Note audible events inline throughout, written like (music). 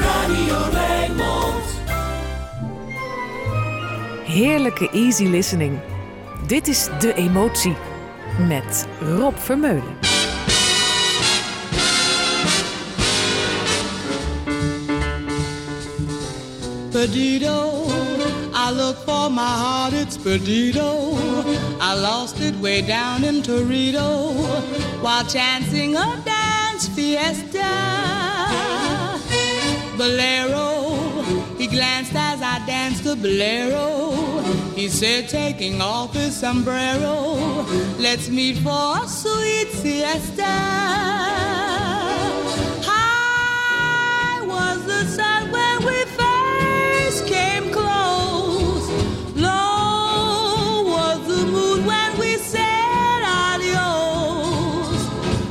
Radio. Heerlijke easy listening. Dit is De Emotie met Rob Vermeulen. Perdido, I look for my heart, it's Perdido. I lost it way down in Torito while chancing a dance fiesta. Bolero, he glanced as I danced the bolero. He said, taking off his sombrero, let's meet for a sweet siesta. High was the sun when we first came close. Low was the moon when we said adios.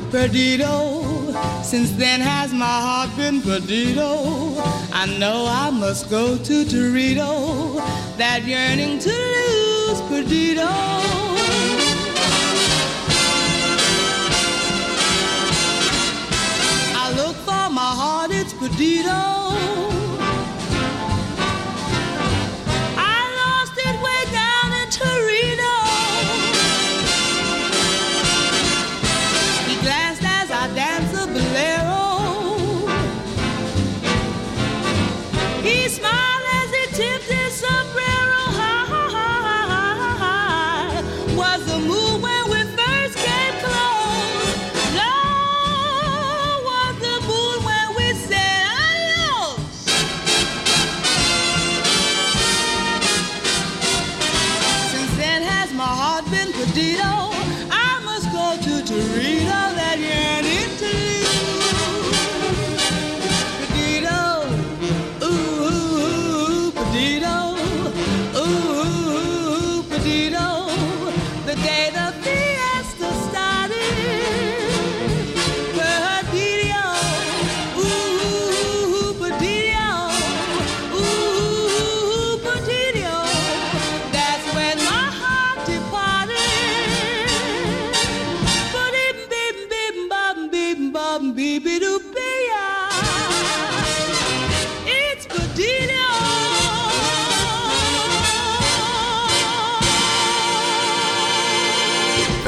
Perdido, since then has my heart been perdido. I know I must go to Torito, that yearning to lose perdido. I look for my heart, it's perdido.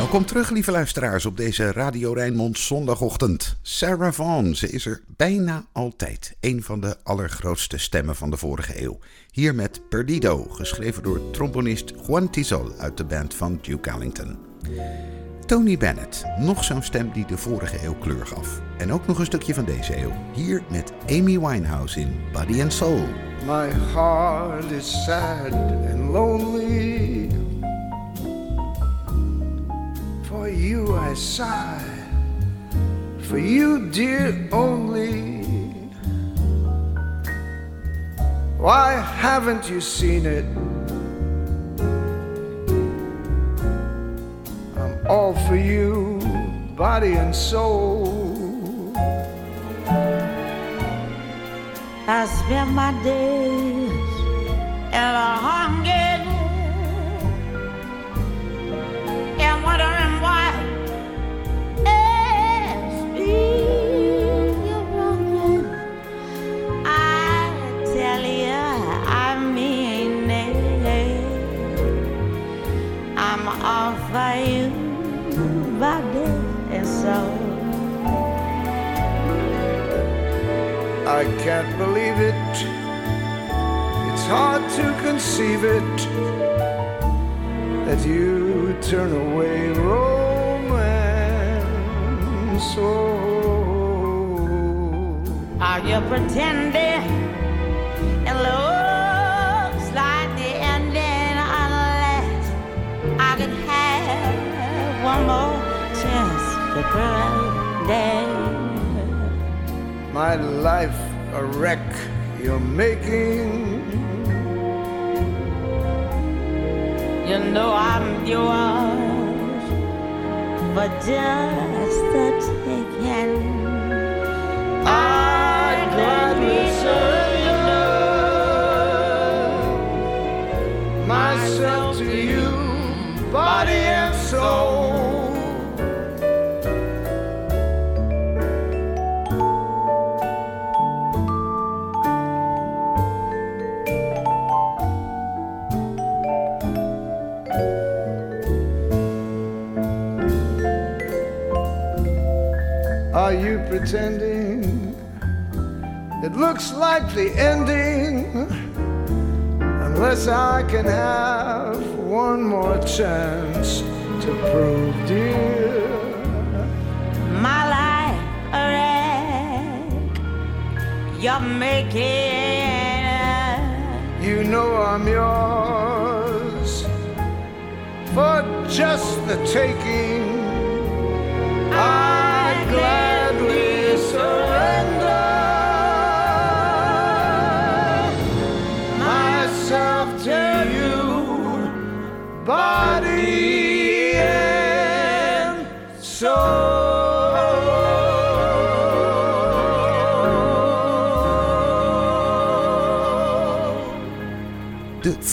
Welkom terug, lieve luisteraars, op deze Radio Rijnmond zondagochtend. Sarah Vaughan, ze is er bijna altijd. Een van de allergrootste stemmen van de vorige eeuw. Hier met Perdido, geschreven door trombonist Juan Tizol uit de band van Duke Ellington. Tony Bennett, nog zo'n stem die de vorige eeuw kleur gaf. En ook nog een stukje van deze eeuw. Hier met Amy Winehouse in Body and Soul. My heart is sad and lonely. For you I sigh. For you, dear, only. Why haven't you seen it? I'm all for you, body and soul. I spend my days in a hunger all for you, body and soul. I can't believe it. It's hard to conceive it that you turn away romance. Oh, Are you pretending? My life a wreck you're making. You know I'm yours for just the taking. I'd gladly surrender myself to you, body and soul. pretending. It looks like the ending, unless I can have one more chance to prove, dear. My life a wreck, you're making. Up. You know I'm yours for just the taking.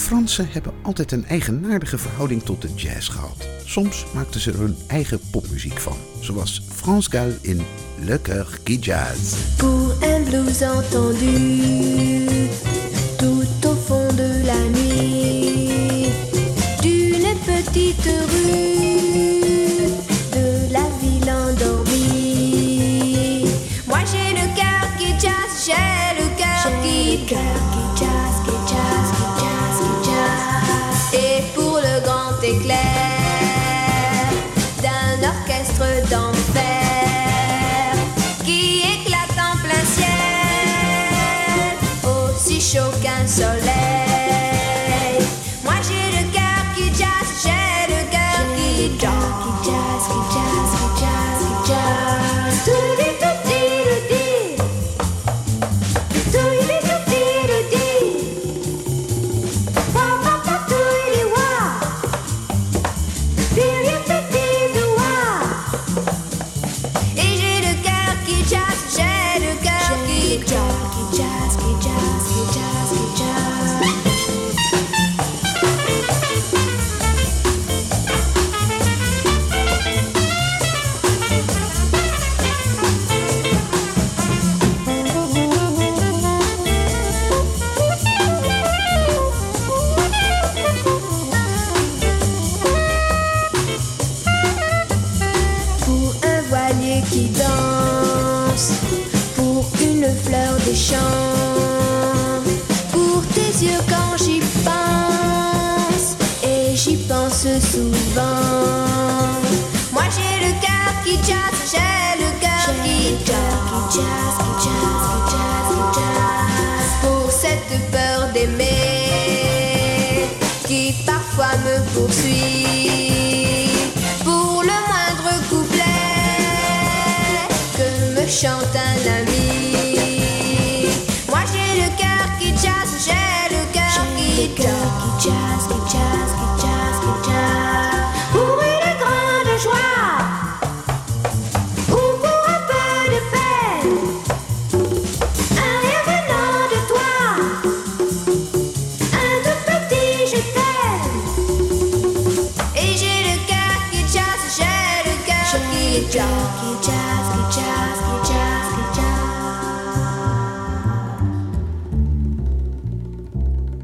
Fransen hebben altijd een eigenaardige verhouding tot de jazz gehad. Soms maakten ze er hun eigen popmuziek van, zoals Frans Gall in Le Coeur qui Jazz. Pour un entendu, tout fond de la nuit, d'une petite rue.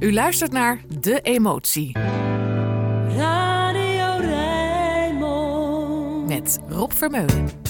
U luistert naar De Emotie. Radio Met Rob Vermeulen.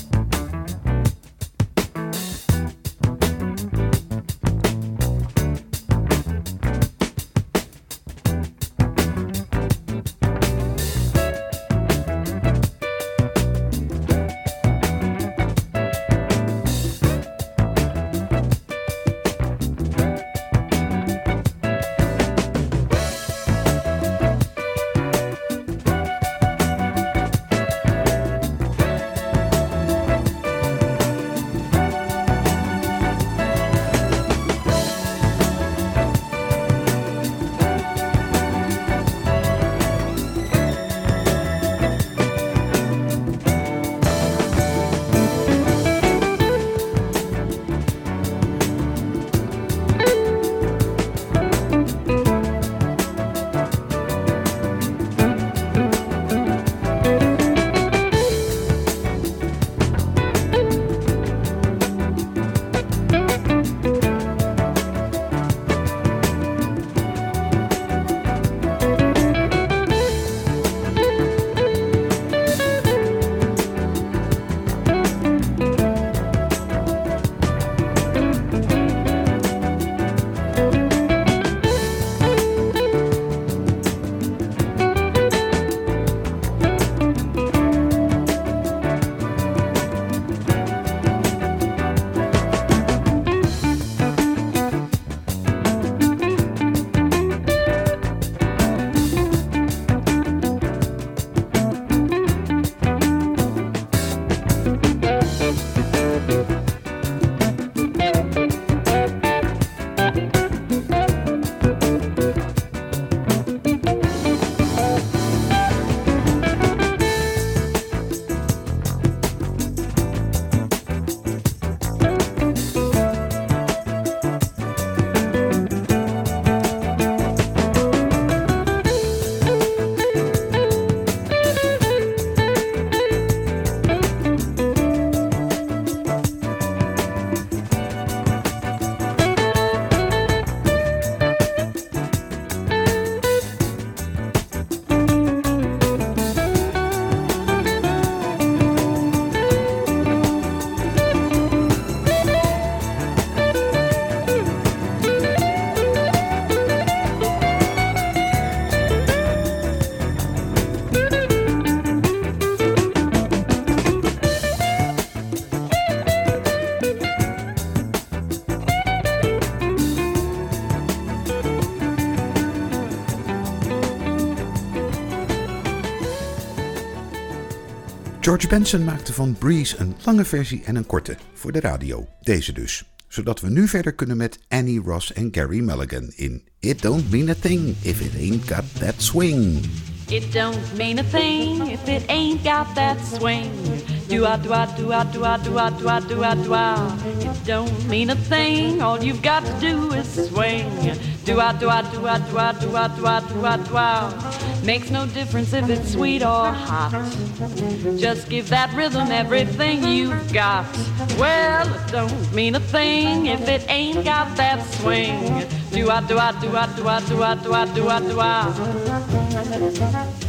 George Benson maakte van Breeze een lange versie en een korte voor de radio. Deze dus. Zodat we nu verder kunnen met Annie Ross en Gary Mulligan in It Don't Mean a Thing If It Ain't Got That Swing. It don't mean a thing if it ain't got that swing. Do I do I do I do I do I do I do I do I. It don't mean a thing. All you've got to do is swing. Do I do I do I do I do I do I do I do I. Makes no difference if it's sweet or hot. Just give that rhythm everything you've got. Well, it don't mean a thing if it ain't got that swing. Do I do I do I do I do I do I do I do I.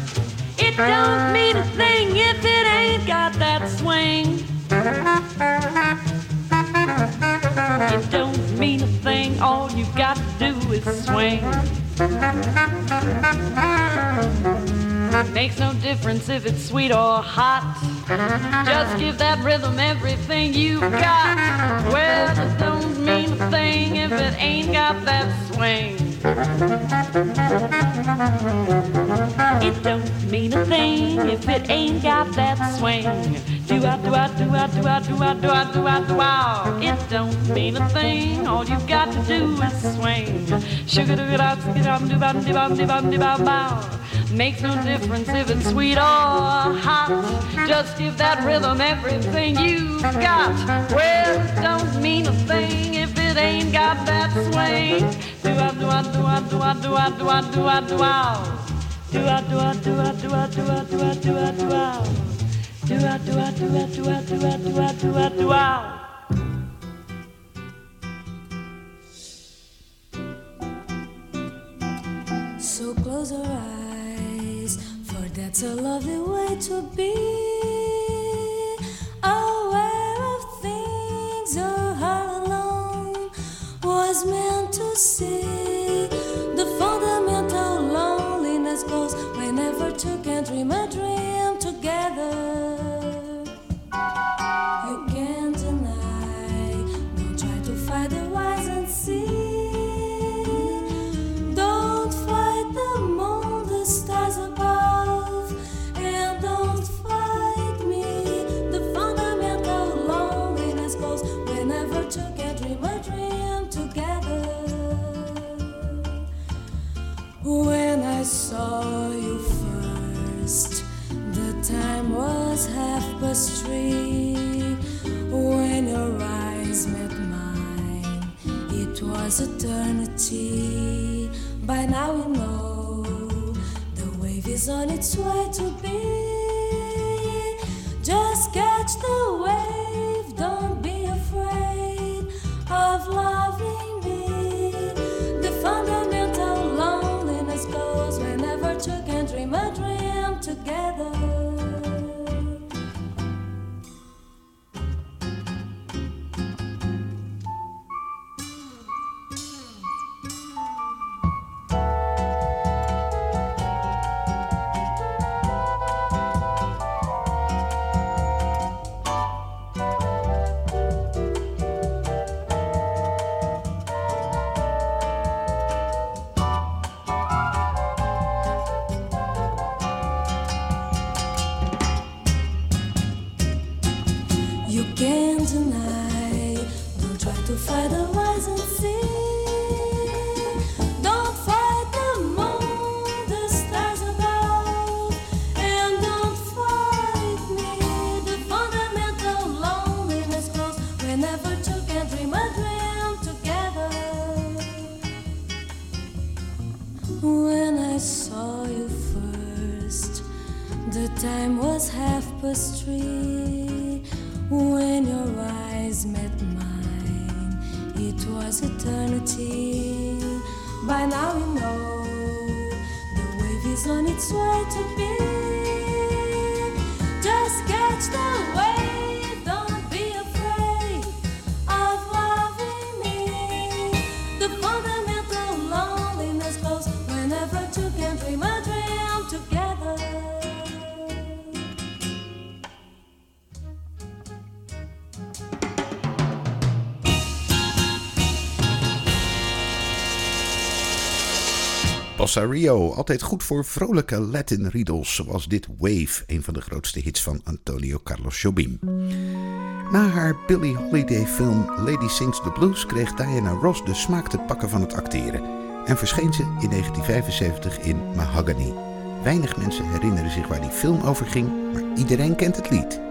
It don't mean a thing if it ain't got that swing. It don't mean a thing, all you got to do is swing. Makes no difference if it's sweet or hot. Just give that rhythm everything you got. Well, it don't mean a thing if it ain't got that swing. It don't mean a thing if it ain't got that swing. Do I do I do I do I do I do I do I do I? It don't mean a thing. All you've got to do is swing. Sugar do it out, do bum do bum do bum do bum do bum bow. Makes no difference if it's sweet or hot. Just give that rhythm everything you've got. Well, it don't mean a thing if it ain't got that swing. Do I do I so close our eyes, for that's a lovely way to be. my dream. Half. When your eyes met mine, it was eternity. By now we know the wave is on its way to be. Just catch the wave, don't be afraid of loving me. The fundamental loneliness goes whenever two can dream a dream together. Passario, altijd goed voor vrolijke Latin riddles zoals dit Wave, een van de grootste hits van Antonio Carlos Jobim. Na haar Billie Holiday film Lady Sings the Blues kreeg Diana Ross de smaak te pakken van het acteren en verscheen ze in 1975 in Mahogany. Weinig mensen herinneren zich waar die film over ging, maar iedereen kent het lied.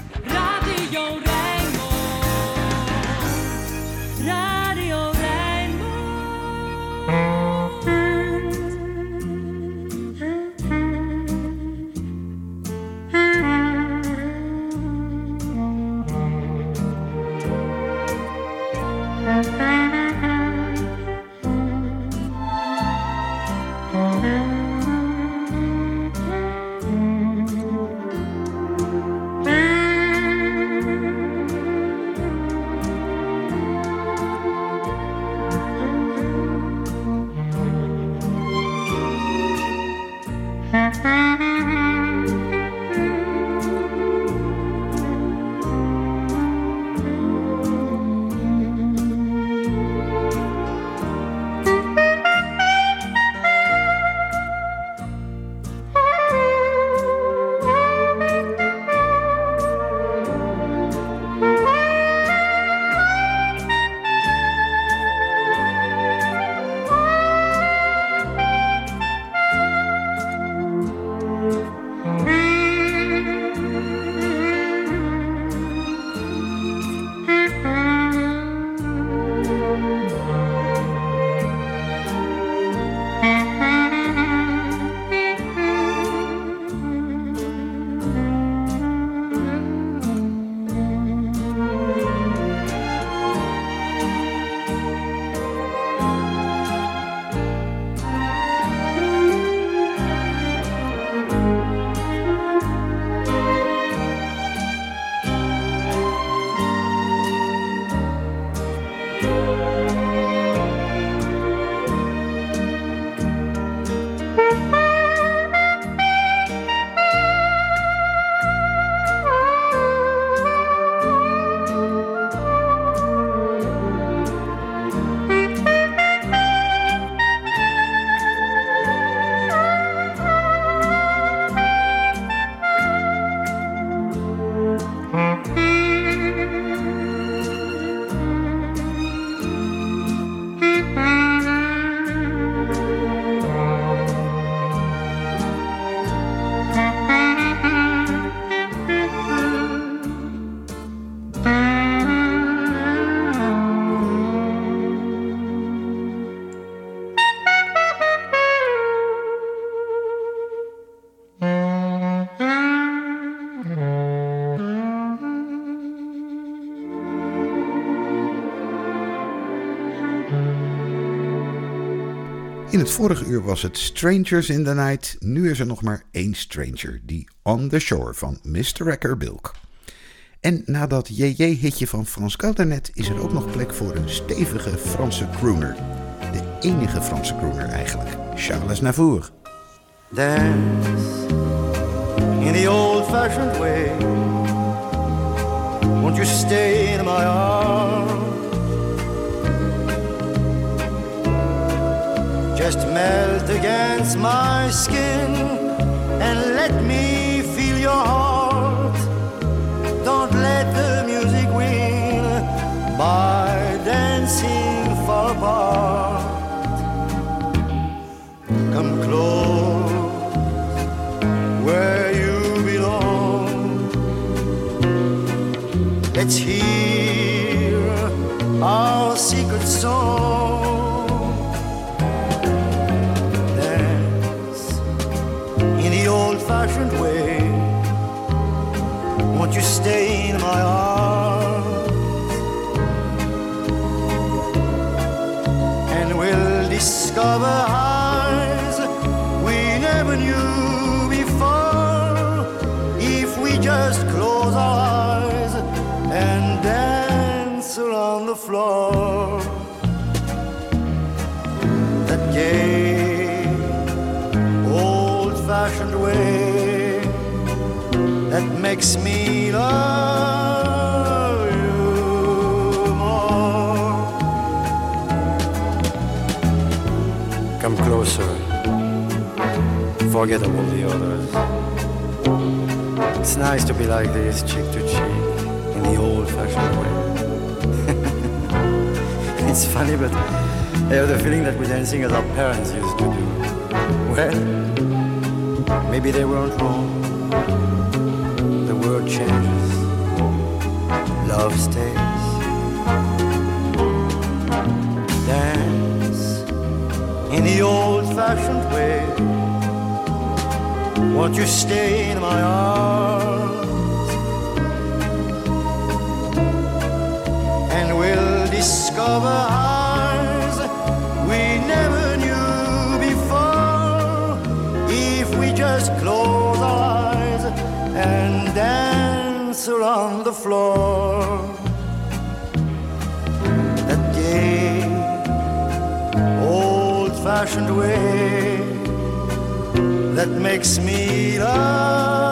Het vorige uur was het Strangers in the Night. Nu is er nog maar één stranger, die On the Shore van Mr. Wrecker Bilk. En na dat JJ-hitje van Frans Gaudernet is er ook nog plek voor een stevige Franse crooner. De enige Franse crooner eigenlijk, Charles Navour. In the old fashioned way. Won't you stay in my arms? Just melt against my skin and let me makes me love you more. Come closer, forget all the others. It's nice to be like this, cheek to cheek, in the old fashioned way. (laughs) it's funny, but I have the feeling that we're dancing as our parents used to do. Well, maybe they weren't wrong. Changes, love stays. Dance in the old fashioned way. Won't you stay in my arms? And we'll discover highs dance around the floor. That gay, old fashioned way that makes me love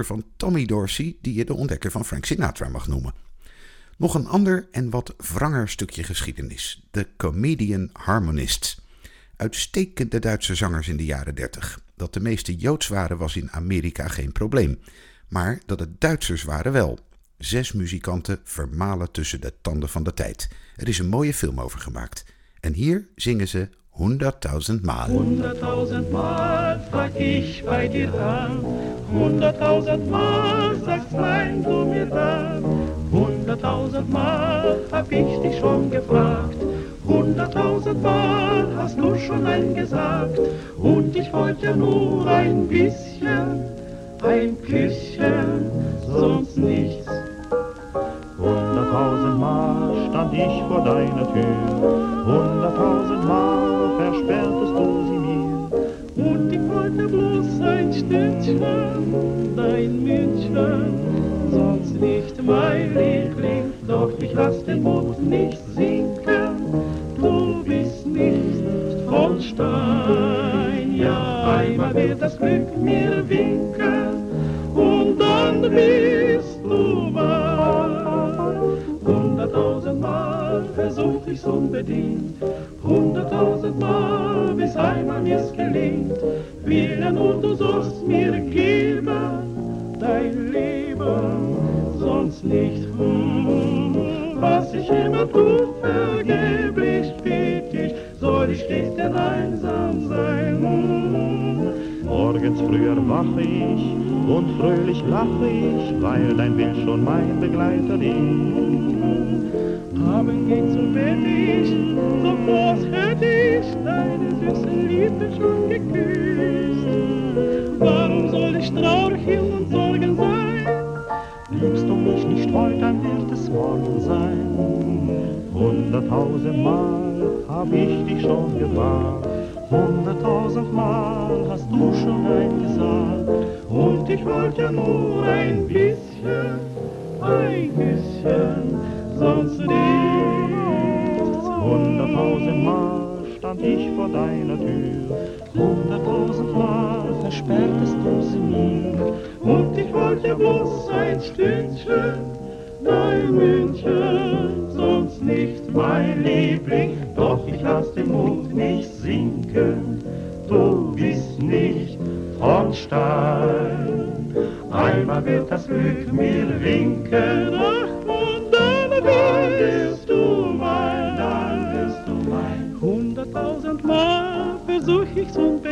van Tommy Dorsey, die je de ontdekker van Frank Sinatra mag noemen. Nog een ander en wat wranger stukje geschiedenis. De Comedian Harmonists. Uitstekende Duitse zangers in de jaren 30. Dat de meeste Joods waren was in Amerika geen probleem. Maar dat het Duitsers waren wel. Zes muzikanten vermalen tussen de tanden van de tijd. Er is een mooie film over gemaakt. En hier zingen ze 100.000 Maal. Hunderttausendmal frag ich bei dir an, hunderttausendmal sagst nein du mir dann, hunderttausendmal hab ich dich schon gefragt, hunderttausendmal hast du schon nein gesagt, und ich wollte nur ein bisschen, ein Küsschen, sonst nichts. Hunderttausendmal stand ich vor deiner Tür, hunderttausendmal versperrtest du sie mir. Und ich wollte bloß ein Stündchen, dein Mündchen, sonst nicht mein Liebling, doch ich lass den Mund nicht sinken. Du bist nicht von Stein, ja einmal wird das Glück mir winken und dann bist du mein. Hunderttausendmal versuch ich's unbedingt, hunderttausendmal, bis einmal mir's gelingt. Will ja nur du sollst mir geben, dein Leben, sonst nicht. Hm, was ich immer tu, vergeblich bitt ich, soll ich stets denn einsam sein. Hm, Morgens früher wach ich und fröhlich lach ich, weil dein Bild schon mein Begleiter ist. Abend geht zum Bett ich, so groß hätt ich deine süßen Lippen schon geküsst. Warum soll ich traurig hin und Sorgen sein? Liebst du mich nicht heute, dann wird es morgen sein. Hunderttausendmal hab ich dich schon gewahrt, hunderttausendmal hast du schon ein gesagt. Und ich wollte nur ein bisschen, ein bisschen, sonst nichts. Hunderttausendmal stand ich vor deiner Tür, hunderttausendmal versperrtest du sie mir. Und ich wollte bloß ein Stündchen, dein München, sonst nicht mein Liebling, doch ich lass den Mund nicht sinken. Du bist nicht von Stein, einmal wird das Glück mir winken, ach, und dann wirst du mein, dann wirst du mein. Hunderttausendmal versuch ich's hunderttausendmal,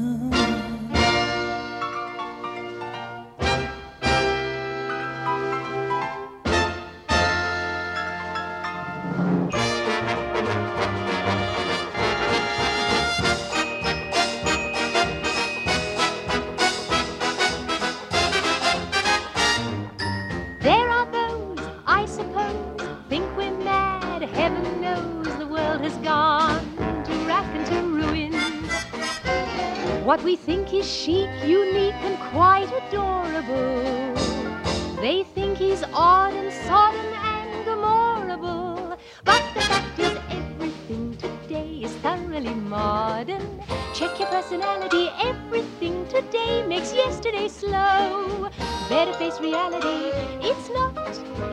Reality, it's not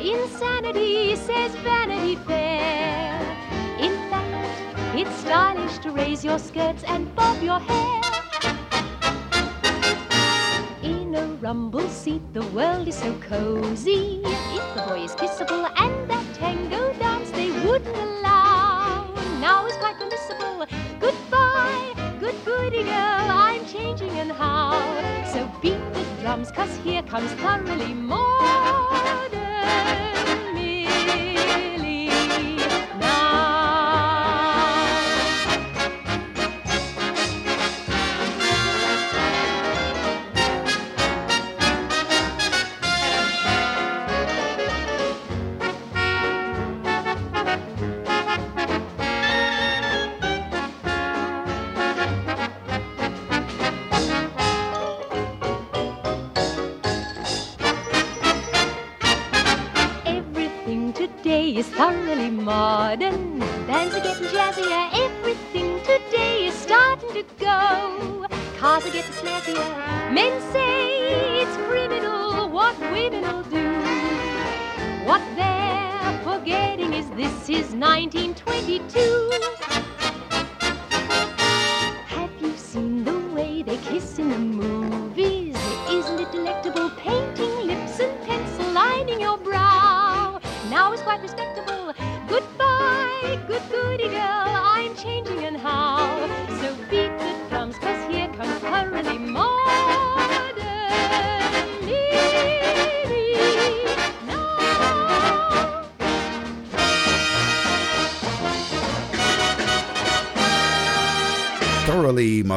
insanity, says Vanity Fair. In fact, it's stylish to raise your skirts and bob your hair. In a rumble seat, the world is so cozy. If the boy is kissable and that tango dance they wouldn't allow, now is quite permissible. Goodbye, good goody girl, I'm changing and how. So the drums, cause here comes thoroughly modern Men say it's criminal what women'll do. What they're forgetting is this is 1922.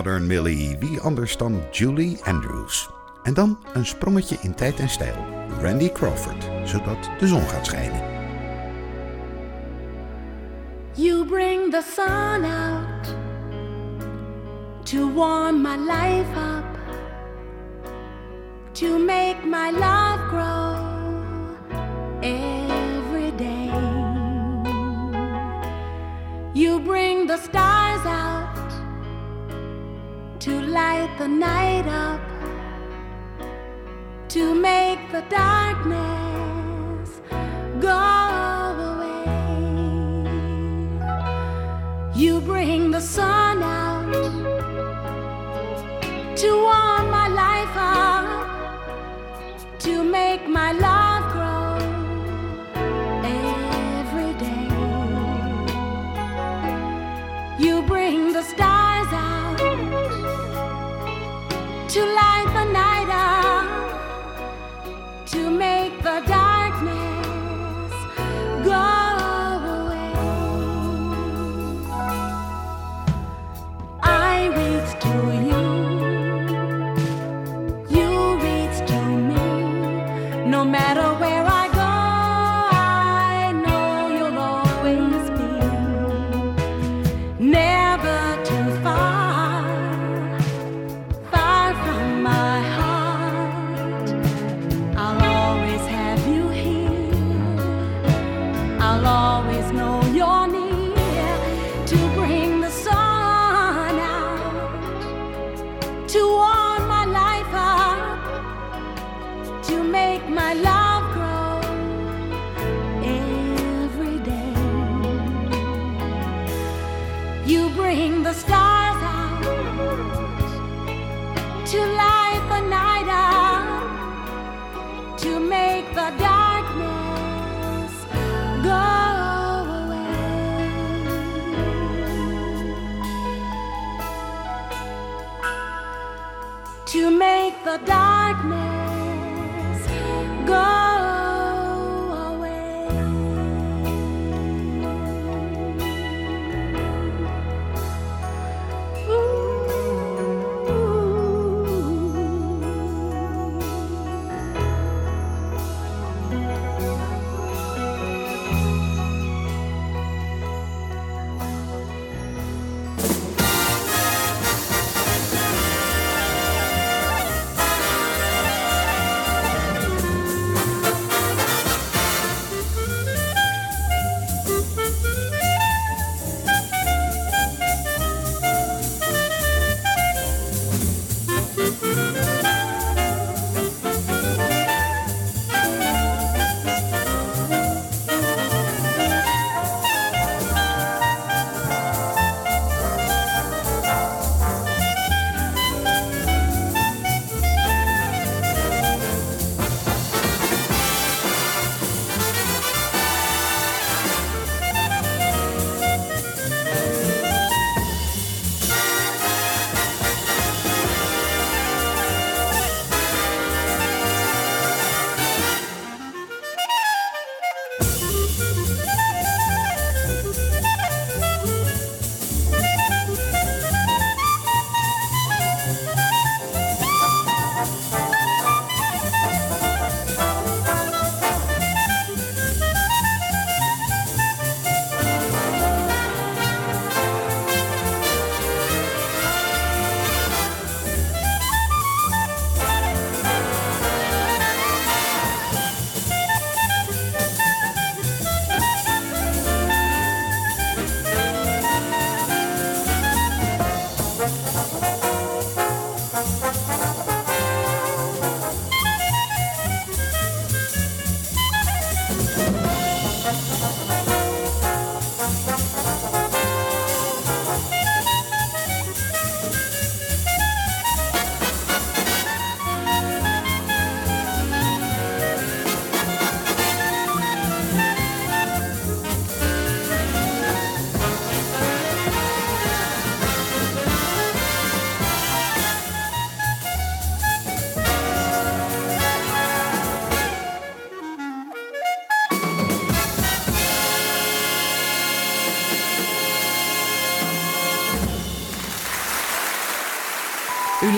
Modern Millie, wie anders dan Julie Andrews. En dan een sprongetje in tijd en stijl, Randy Crawford, zodat de zon gaat schijnen. You bring the sun out to warm my life up, to make my love grow. light the night up to make the darkness go away. You bring the sun out to warm my life up, to make my life. the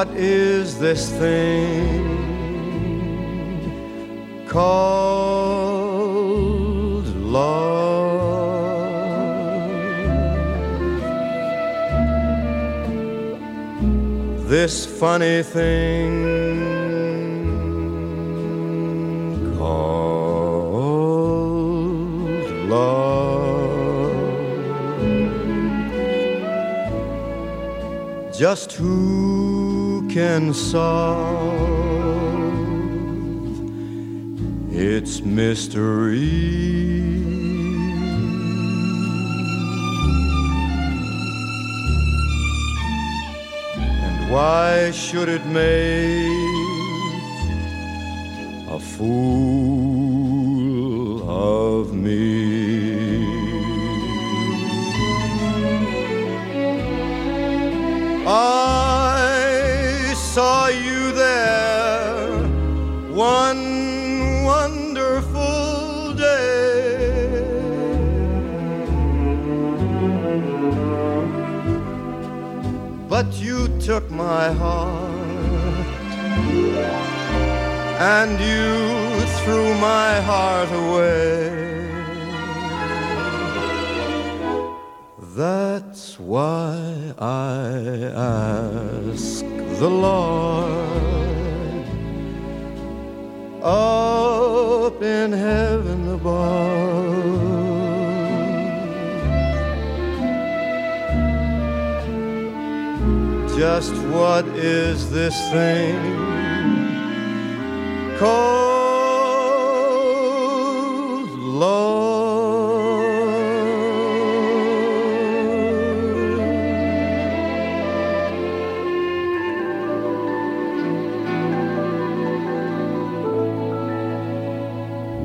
What is this thing called love? This funny thing called love. Just who can solve its mystery? And why should it make a fool But you took my heart and you threw my heart away. That's why I ask the Lord up in heaven above. Just what is this thing called love?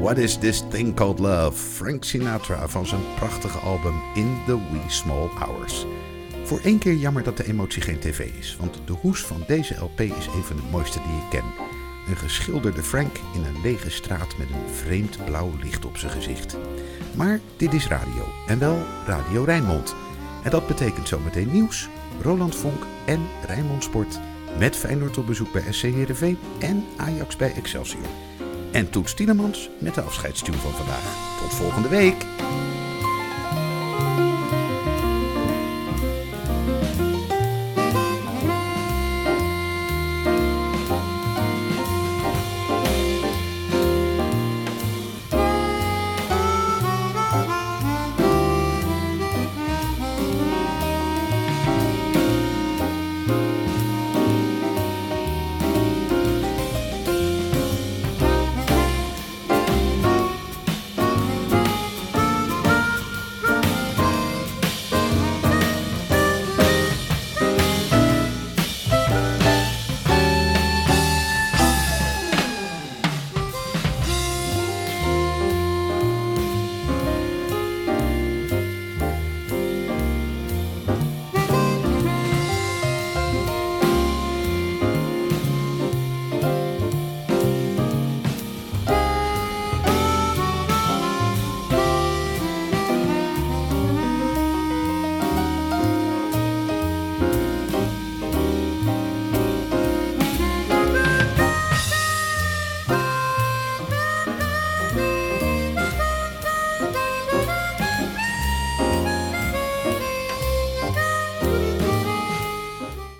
What is this thing called love? Frank Sinatra van zijn prachtige album In the Wee Small Hours. Voor één keer jammer dat de emotie geen tv is, want de hoes van deze LP is een van de mooiste die ik ken. Een geschilderde Frank in een lege straat met een vreemd blauw licht op zijn gezicht. Maar dit is radio, en wel Radio Rijnmond. En dat betekent zometeen nieuws, Roland Vonk en Rijnmond Sport. Met Feyenoord op bezoek bij SC Heerenveen en Ajax bij Excelsior. En Toets Tielemans met de afscheidstune van vandaag. Tot volgende week!